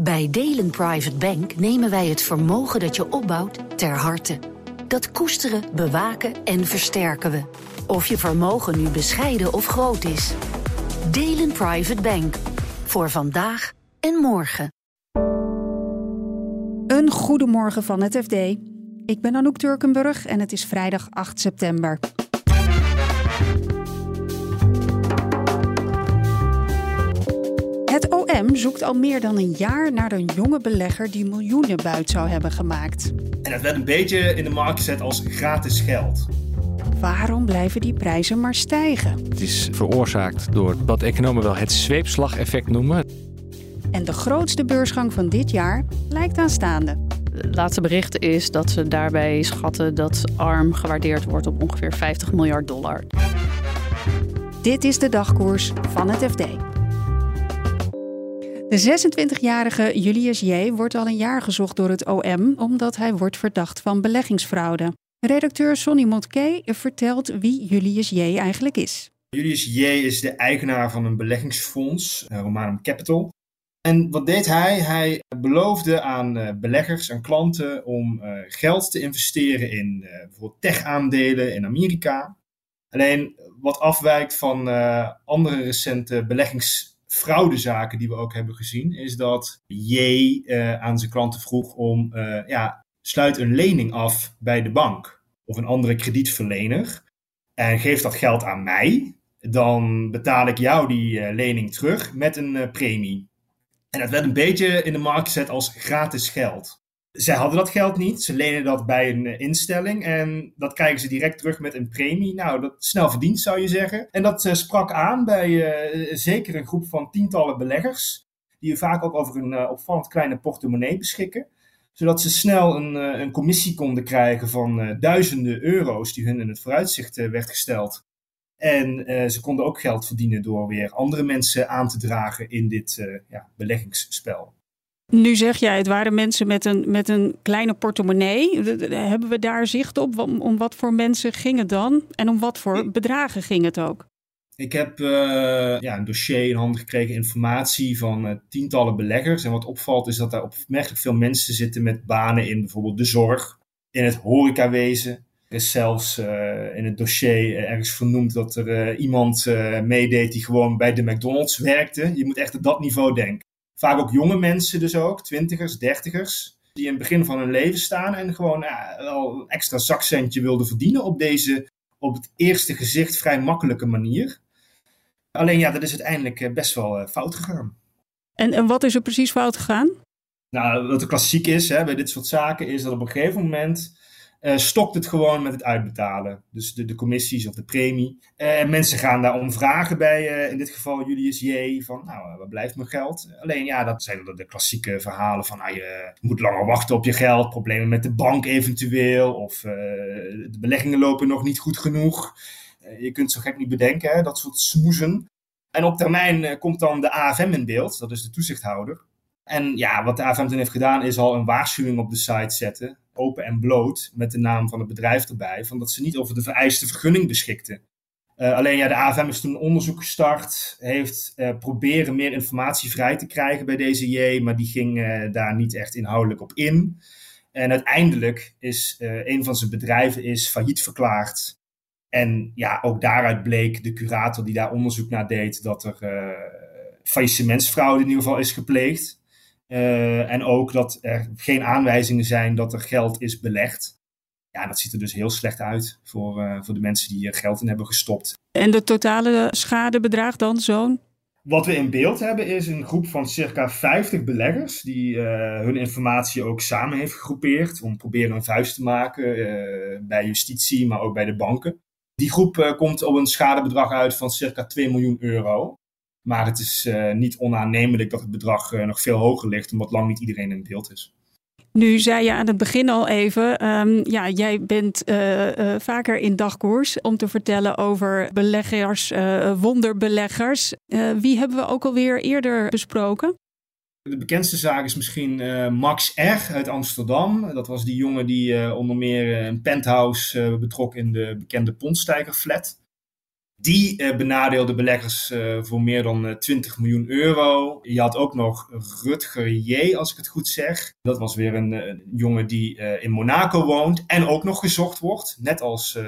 Bij Delen Private Bank nemen wij het vermogen dat je opbouwt ter harte. Dat koesteren, bewaken en versterken we. Of je vermogen nu bescheiden of groot is. Delen Private Bank. Voor vandaag en morgen. Een goedemorgen van het FD. Ik ben Anouk Turkenburg en het is vrijdag 8 september. OM zoekt al meer dan een jaar naar een jonge belegger die miljoenen buit zou hebben gemaakt. En dat werd een beetje in de markt gezet als gratis geld. Waarom blijven die prijzen maar stijgen? Het is veroorzaakt door wat economen wel het zweepslageffect noemen. En de grootste beursgang van dit jaar lijkt aanstaande. Het laatste bericht is dat ze daarbij schatten dat ARM gewaardeerd wordt op ongeveer 50 miljard dollar. Dit is de dagkoers van het FD. De 26-jarige Julius J. wordt al een jaar gezocht door het OM omdat hij wordt verdacht van beleggingsfraude. Redacteur Sonny Motke vertelt wie Julius J. eigenlijk is. Julius J. is de eigenaar van een beleggingsfonds, eh, Romanum Capital. En wat deed hij? Hij beloofde aan eh, beleggers en klanten om eh, geld te investeren in bijvoorbeeld tech-aandelen in Amerika. Alleen wat afwijkt van andere recente beleggings fraudezaken die we ook hebben gezien, is dat J uh, aan zijn klanten vroeg om, uh, ja, sluit een lening af bij de bank of een andere kredietverlener en geef dat geld aan mij, dan betaal ik jou die uh, lening terug met een premie. En dat werd een beetje in de markt gezet als gratis geld zij hadden dat geld niet. Ze lenen dat bij een eh, instelling en dat krijgen ze direct terug met een premie. Nou, dat snel verdiend zou je zeggen. En dat uh, sprak aan bij uh, zeker een groep van tientallen beleggers, die vaak ook over een opvallend kleine portemonnee beschikken. Zodat ze snel een, een commissie konden krijgen van duizenden euro's die hun in het vooruitzicht werd gesteld. En ze konden ook geld verdienen door weer andere mensen aan te dragen in dit ja, beleggingsspel. Nu zeg jij, het waren mensen met een, met een kleine portemonnee. Hebben we daar zicht op? Om, wat voor mensen ging het dan? En om wat voor bedragen ging het ook? Ik heb uh, ja, een dossier in handen gekregen, informatie van uh, tientallen beleggers. En wat opvalt is dat daar opmerkelijk veel mensen zitten met banen in bijvoorbeeld de zorg, in het horecawezen. Er is zelfs uh, in het dossier ergens vernoemd dat er iemand meedeed die gewoon bij de McDonald's werkte. Je moet echt op dat niveau denken. Vaak ook jonge mensen dus ook, twintigers, dertigers, die in het begin van hun leven staan en gewoon ja, wel een extra zakcentje wilden verdienen op deze, op het eerste gezicht vrij makkelijke manier. Alleen ja, dat is uiteindelijk eh, best wel eh, fout gegaan. En, en wat is er precies fout gegaan? Nou, wat de klassiek is hè, bij dit soort zaken, is dat op een gegeven moment uh, stokt het gewoon met het uitbetalen. Dus de, commissies of de premie. Uh, mensen gaan daarom vragen bij, uh, in dit geval Julius J. Van, nou, wat blijft mijn geld? Alleen ja, dat zijn de, klassieke verhalen van, ah, je moet langer wachten op je geld. Problemen met de bank eventueel. Of de beleggingen lopen nog niet goed genoeg. je kunt zo gek niet bedenken, hè, dat soort smoezen. En op termijn komt dan de AFM in beeld. Dat is de toezichthouder. En ja, wat de AFM toen heeft gedaan is al een waarschuwing op de site zetten open en bloot met de naam van het bedrijf erbij, van dat ze niet over de vereiste vergunning beschikten. Uh, alleen ja, de AFM is toen onderzoek gestart, heeft uh, proberen meer informatie vrij te krijgen bij deze J, maar die ging uh, daar niet echt inhoudelijk op in. En uiteindelijk is een van zijn bedrijven is failliet verklaard. En ja, ook daaruit bleek de curator die daar onderzoek naar deed dat er faillissementsfraude in ieder geval is gepleegd. Uh, en ook dat er geen aanwijzingen zijn dat er geld is belegd. Ja, dat ziet er dus heel slecht uit voor, uh, voor de mensen die hier geld in hebben gestopt. En de totale schade bedraagt dan zo'n? Wat we in beeld hebben is een groep van circa 50 beleggers die uh, hun informatie ook samen heeft gegroepeerd om proberen een vuist te maken bij justitie, maar ook bij de banken. Die groep komt op een schadebedrag uit van circa 2 miljoen euro. Maar het is uh, niet onaannemelijk dat het bedrag uh, nog veel hoger ligt, omdat lang niet iedereen in beeld is. Nu zei je aan het begin al even, um, ja, jij bent uh, vaker in dagkoers om te vertellen over beleggers, wonderbeleggers. wie hebben we ook alweer eerder besproken? De bekendste zaak is misschien Max R. uit Amsterdam. Dat was die jongen die onder meer een penthouse betrok in de bekende Pondstijger flat. Die uh, benadeelde beleggers uh, voor meer dan uh, 20 miljoen euro. Je had ook nog Rutger J, als ik het goed zeg. Dat was weer een, een jongen die in Monaco woont en ook nog gezocht wordt. Net als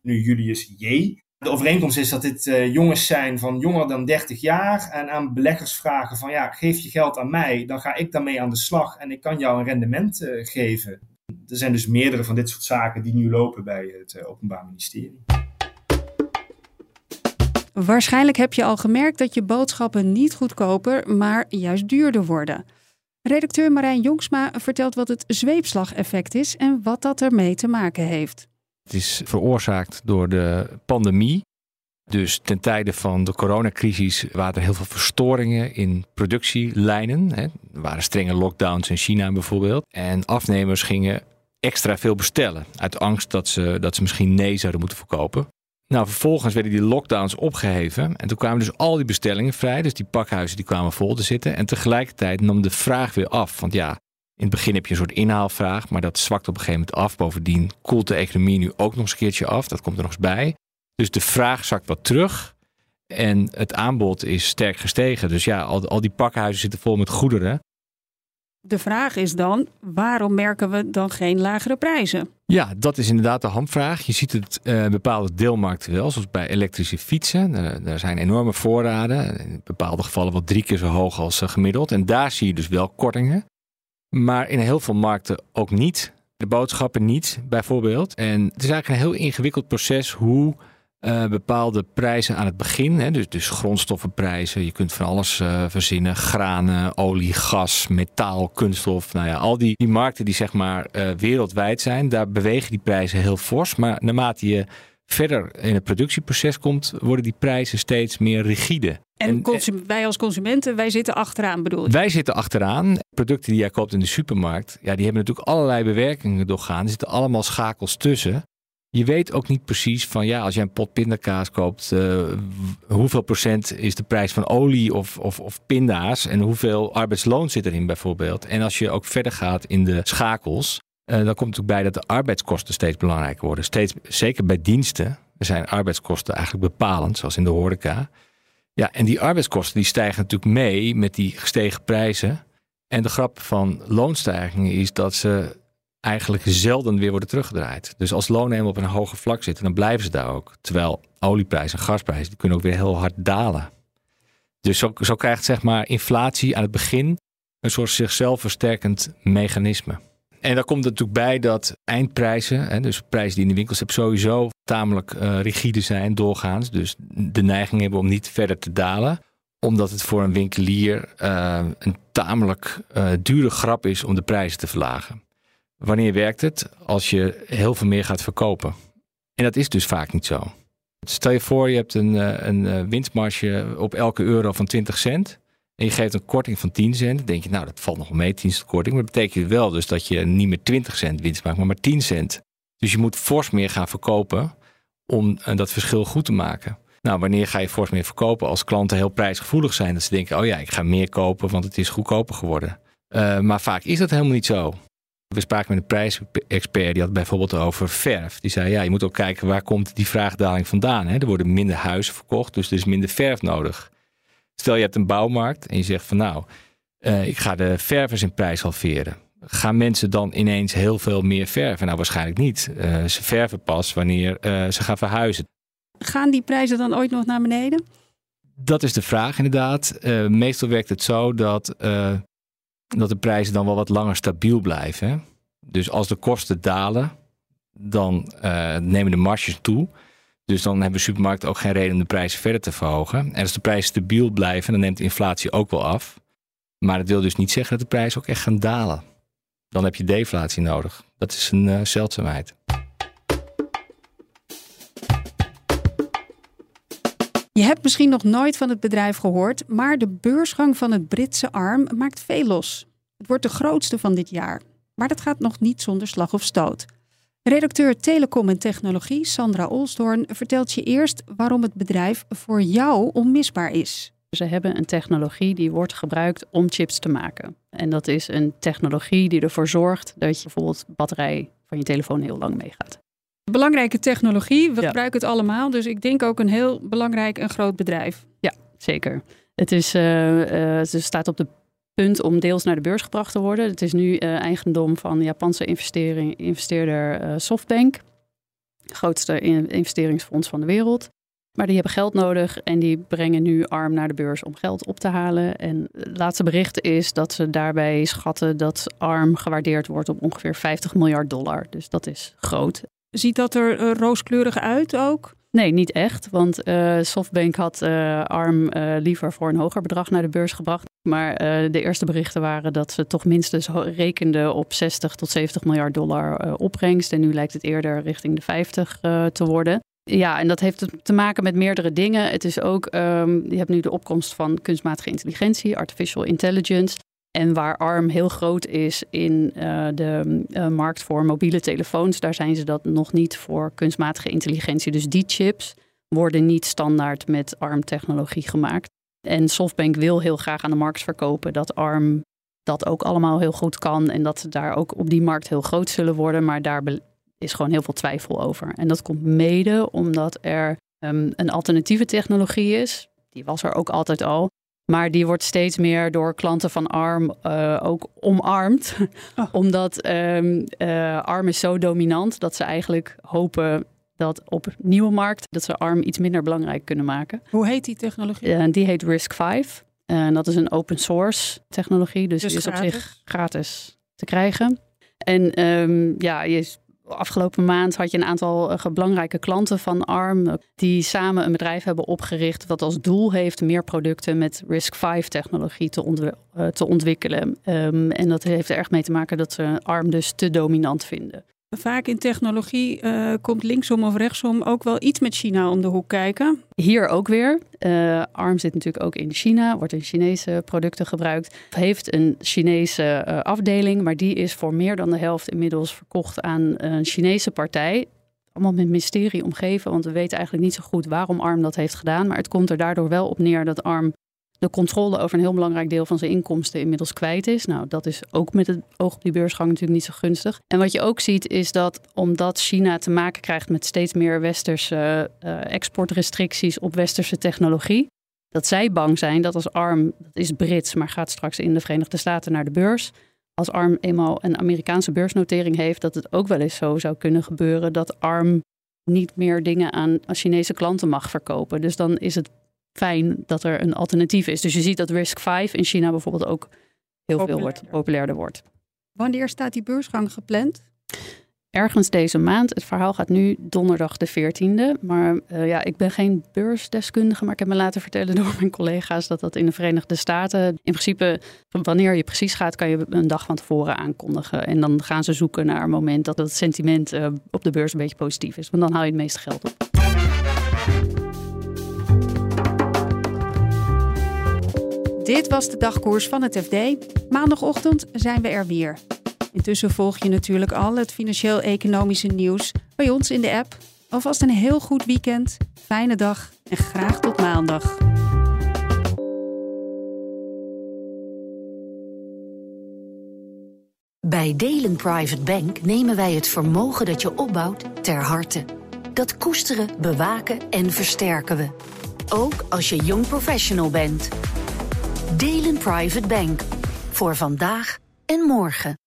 nu Julius J. De overeenkomst is dat dit jongens zijn van jonger dan 30 jaar. En aan beleggers vragen van ja, geef je geld aan mij, dan ga ik daarmee aan de slag. En ik kan jou een rendement geven. Er zijn dus meerdere van dit soort zaken die nu lopen bij het Openbaar Ministerie. Waarschijnlijk heb je al gemerkt dat je boodschappen niet goedkoper, maar juist duurder worden. Redacteur Marijn Jongsma vertelt wat het zweepslageffect is en wat dat ermee te maken heeft. Het is veroorzaakt door de pandemie. Dus ten tijde van de coronacrisis waren er heel veel verstoringen in productielijnen. Er waren strenge lockdowns in China bijvoorbeeld. En afnemers gingen extra veel bestellen. Uit angst dat ze, dat ze misschien nee zouden moeten verkopen. Nou, vervolgens werden die lockdowns opgeheven. En toen kwamen dus al die bestellingen vrij. Dus die pakhuizen die kwamen vol te zitten. En tegelijkertijd nam de vraag weer af. Want ja, in het begin heb je een soort inhaalvraag. Maar dat zwakt op een gegeven moment af. Bovendien koelt de economie nu ook nog eens een keertje af. Dat komt er nog eens bij. Dus de vraag zakt wat terug. En het aanbod is sterk gestegen. Dus ja, al, al die pakhuizen zitten vol met goederen. De vraag is dan, waarom merken we dan geen lagere prijzen? Ja, dat is inderdaad de hamvraag. Je ziet het uh, bepaalde deelmarkten wel, zoals bij elektrische fietsen. Er, zijn enorme voorraden, in bepaalde gevallen wel drie keer zo hoog als uh, gemiddeld. En daar zie je dus wel kortingen. Maar in heel veel markten ook niet. De boodschappen niet, bijvoorbeeld. En het is eigenlijk een heel ingewikkeld proces hoe uh, bepaalde prijzen aan het begin. Hè, dus, dus grondstoffenprijzen. Je kunt van alles uh, verzinnen. Granen, olie, gas, metaal, kunststof. Nou ja, al die, die markten die zeg maar uh, wereldwijd zijn. Daar bewegen die prijzen heel fors. Maar naarmate je verder in het productieproces komt, worden die prijzen steeds meer rigide. En, en wij als consumenten, wij zitten achteraan bedoel je? Wij zitten achteraan. Producten die jij koopt in de supermarkt, ja, die hebben natuurlijk allerlei bewerkingen doorgaan. Er zitten allemaal schakels tussen. Je weet ook niet precies van ja, als je een pot pindakaas koopt, uh, hoeveel procent is de prijs van olie of, of, of pinda's en hoeveel arbeidsloon zit erin bijvoorbeeld. En als je ook verder gaat in de schakels, uh, dan komt natuurlijk bij dat de arbeidskosten steeds belangrijker worden. Steeds, zeker bij diensten zijn arbeidskosten eigenlijk bepalend, zoals in de horeca. Ja, en die arbeidskosten die stijgen natuurlijk mee met die gestegen prijzen. En de grap van loonstijgingen is dat ze eigenlijk zelden weer worden teruggedraaid. Dus als lonen helemaal op een hoger vlak zitten, dan blijven ze daar ook. Terwijl olieprijs en gasprijs die kunnen ook weer heel hard dalen. Dus zo, zo krijgt zeg maar inflatie aan het begin een soort zichzelf versterkend mechanisme. En daar komt natuurlijk bij dat eindprijzen, hè, dus prijzen die in de winkels hebben, sowieso tamelijk uh, rigide zijn doorgaans. Dus de neiging hebben om niet verder te dalen omdat het voor een winkelier uh, een tamelijk uh, dure grap is om de prijzen te verlagen. Wanneer werkt het? Als je heel veel meer gaat verkopen. En dat is dus vaak niet zo. Stel je voor, je hebt een, eh, een eh, winstmarge op elke euro van 20 cent. En je geeft een korting van 10 cent. Dan denk je, nou, dat valt nog mee, 10 cent korting. Maar dat betekent wel dus dat je niet meer 20 cent winst maakt, maar maar 10 cent. Dus je moet fors meer gaan verkopen om eh, dat verschil goed te maken. Nou, wanneer ga je fors meer verkopen als klanten heel prijsgevoelig zijn? Dat ze denken, oh ja, ik ga meer kopen, want het is goedkoper geworden. Maar vaak is dat helemaal niet zo. We spraken met een prijsexpert, die had bijvoorbeeld over verf. Die zei, ja, je moet ook kijken waar komt die vraagdaling vandaan. Hè? Er worden minder huizen verkocht, dus er is minder verf nodig. Stel je hebt een bouwmarkt en je zegt van nou, uh, ik ga de ververs in prijs halveren. Gaan mensen dan ineens heel veel meer verven? Nou, waarschijnlijk niet. Uh, ze verven pas wanneer uh, ze gaan verhuizen. Gaan die prijzen dan ooit nog naar beneden? Dat is de vraag inderdaad. meestal werkt het zo dat dat de prijzen dan wel wat langer stabiel blijven. Dus als de kosten dalen, dan uh, nemen de marges toe. Dus dan hebben supermarkten ook geen reden om de prijzen verder te verhogen. En als de prijzen stabiel blijven, dan neemt de inflatie ook wel af. Maar dat wil dus niet zeggen dat de prijzen ook echt gaan dalen. Dan heb je deflatie nodig. Dat is een uh, zeldzaamheid. Je hebt misschien nog nooit van het bedrijf gehoord, maar de beursgang van het Britse arm maakt veel los. Het wordt de grootste van dit jaar, maar dat gaat nog niet zonder slag of stoot. Redacteur Telecom en Technologie Sandra Olsdoorn vertelt je eerst waarom het bedrijf voor jou onmisbaar is. Ze hebben een technologie die wordt gebruikt om chips te maken. En dat is een technologie die ervoor zorgt dat je bijvoorbeeld batterij van je telefoon heel lang meegaat. Belangrijke technologie, we gebruiken het allemaal. Dus ik denk ook een heel belangrijk en groot bedrijf. Ja, zeker. Het, is, uh, uh, staat op de punt om deels naar de beurs gebracht te worden. Het is nu uh, eigendom van de Japanse investering, investeerder SoftBank. Het grootste investeringsfonds van de wereld. Maar die hebben geld nodig en die brengen nu ARM naar de beurs om geld op te halen. En het laatste bericht is dat ze daarbij schatten dat ARM gewaardeerd wordt op ongeveer 50 miljard dollar. Dus dat is groot. Ziet dat er uh, rooskleurig uit ook? Nee, niet echt. Want uh, Softbank had uh, ARM liever voor een hoger bedrag naar de beurs gebracht. Maar de eerste berichten waren dat ze toch minstens rekenden op 60 tot 70 miljard dollar opbrengst. En nu lijkt het eerder richting de 50 te worden. Ja, en dat heeft te maken met meerdere dingen. Het is ook, um, je hebt nu de opkomst van kunstmatige intelligentie, artificial intelligence. En waar ARM heel groot is in uh, de uh, markt voor mobiele telefoons, daar zijn ze dat nog niet voor kunstmatige intelligentie. Dus die chips worden niet standaard met ARM-technologie gemaakt. En SoftBank wil heel graag aan de markt verkopen dat ARM dat ook allemaal heel goed kan en dat ze daar ook op die markt heel groot zullen worden. Maar daar is gewoon heel veel twijfel over. En dat komt mede omdat er um, een alternatieve technologie is. Die was er ook altijd al. Maar die wordt steeds meer door klanten van ARM uh, ook omarmd. Oh. Omdat um, uh, ARM is zo dominant dat ze eigenlijk hopen dat op nieuwe markt dat ze ARM iets minder belangrijk kunnen maken. Hoe heet die technologie? Uh, die heet RISC-V. En dat is een open source technologie, dus, dus die is op zich gratis te krijgen. En um, ja, je Afgelopen maand had je een aantal uh, belangrijke klanten van ARM eh, die samen een bedrijf hebben opgericht dat als doel heeft meer producten met RISC-V technologie te, uh, te ontwikkelen. Um, en dat heeft er erg mee te maken dat ze ARM dus te dominant vinden. Vaak in technologie uh, komt linksom of rechtsom ook wel iets met China om de hoek kijken. Hier ook weer. Uh, ARM zit natuurlijk ook in China, wordt in Chinese producten gebruikt. Heeft een Chinese uh, afdeling, maar die is voor meer dan de helft inmiddels verkocht aan een Chinese partij. Allemaal met mysterie omgeven, want we weten eigenlijk niet zo goed waarom ARM dat heeft gedaan. Maar het komt er daardoor wel op neer dat ARM de controle over een heel belangrijk deel van zijn inkomsten inmiddels kwijt is. Nou, dat is ook met het oog op die beursgang natuurlijk niet zo gunstig. En wat je ook ziet is dat omdat China te maken krijgt met steeds meer westerse uh, exportrestricties op westerse technologie, dat zij bang zijn dat als ARM, dat is Brits, maar gaat straks in de Verenigde Staten naar de beurs. Als ARM eenmaal een Amerikaanse beursnotering heeft, dat het ook wel eens zo zou kunnen gebeuren dat ARM niet meer dingen aan Chinese klanten mag verkopen. Dus dan is het fijn dat er een alternatief is. Dus je ziet dat Risk 5 in China bijvoorbeeld ook heel veel wordt, populairder wordt. Wanneer staat die beursgang gepland? Ergens deze maand. Het verhaal gaat nu donderdag de 14e. Maar uh, ja, ik ben geen beursdeskundige. Maar ik heb me laten vertellen door mijn collega's dat dat in de Verenigde Staten. In principe, wanneer je precies gaat, kan je een dag van tevoren aankondigen. En dan gaan ze zoeken naar een moment dat het sentiment uh, op de beurs een beetje positief is. Want dan haal je het meeste geld op. Dit was de dagkoers van het FD. Maandagochtend zijn we er weer. Intussen volg je natuurlijk al het financieel-economische nieuws bij ons in de app. Alvast een heel goed weekend, fijne dag en graag tot maandag. Bij Delen Private Bank nemen wij het vermogen dat je opbouwt ter harte. Dat koesteren, bewaken en versterken we. Ook als je jong professional bent. Delen Private Bank. Voor vandaag en morgen.